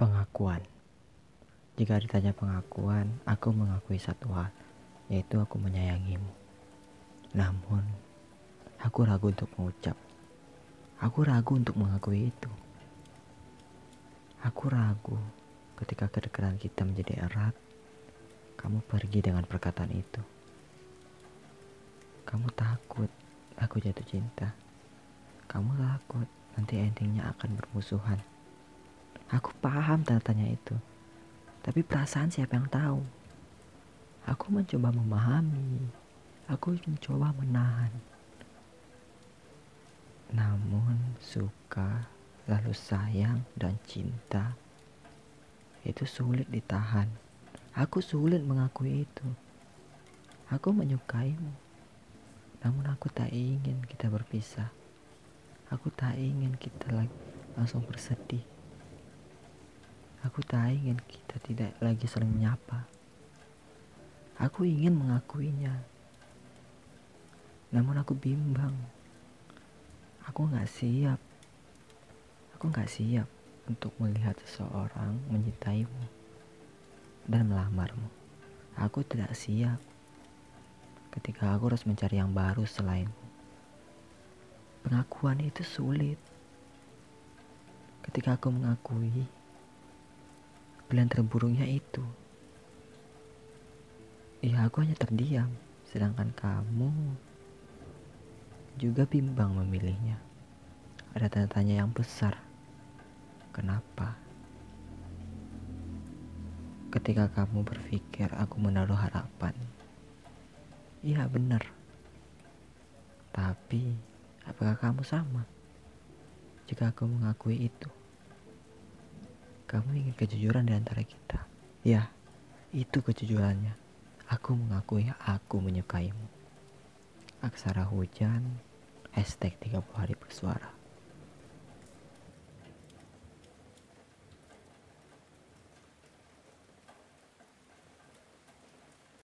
Pengakuan Jika ditanya pengakuan, aku mengakui satu hal, yaitu aku menyayangimu. Namun, aku ragu untuk mengucap. Aku ragu untuk mengakui itu. Aku ragu ketika kedekatan kita menjadi erat, kamu pergi dengan perkataan itu. Kamu takut aku jatuh cinta. Kamu takut nanti endingnya akan bermusuhan. Aku paham tanya itu. Tapi perasaan siapa yang tahu? Aku mencoba memahami. Aku mencoba menahan. Namun suka, lalu sayang dan cinta itu sulit ditahan. Aku sulit mengakui itu. Aku menyukaimu. Namun aku tak ingin kita berpisah. Aku tak ingin kita lagi langsung bersedih. Aku tak ingin kita tidak lagi saling menyapa. Aku ingin mengakuinya. Namun aku bimbang. Aku gak siap. Aku gak siap untuk melihat seseorang menyintaimu dan melamarmu. Aku tidak siap ketika aku harus mencari yang baru selainmu. Pengakuan itu sulit. Ketika aku mengakui, Pilihan terburuknya itu. Ya aku hanya terdiam, sedangkan kamu juga bimbang memilihnya. Ada tanda tanya yang besar. Kenapa? Ketika kamu berpikir aku menaruh harapan. Iya benar. Tapi apakah kamu sama? Jika aku mengakui itu. Kamu ingin kejujuran di antara kita. Ya, itu kejujurannya. Aku mengakui aku menyukaimu. Aksara hujan, hashtag 30 hari bersuara.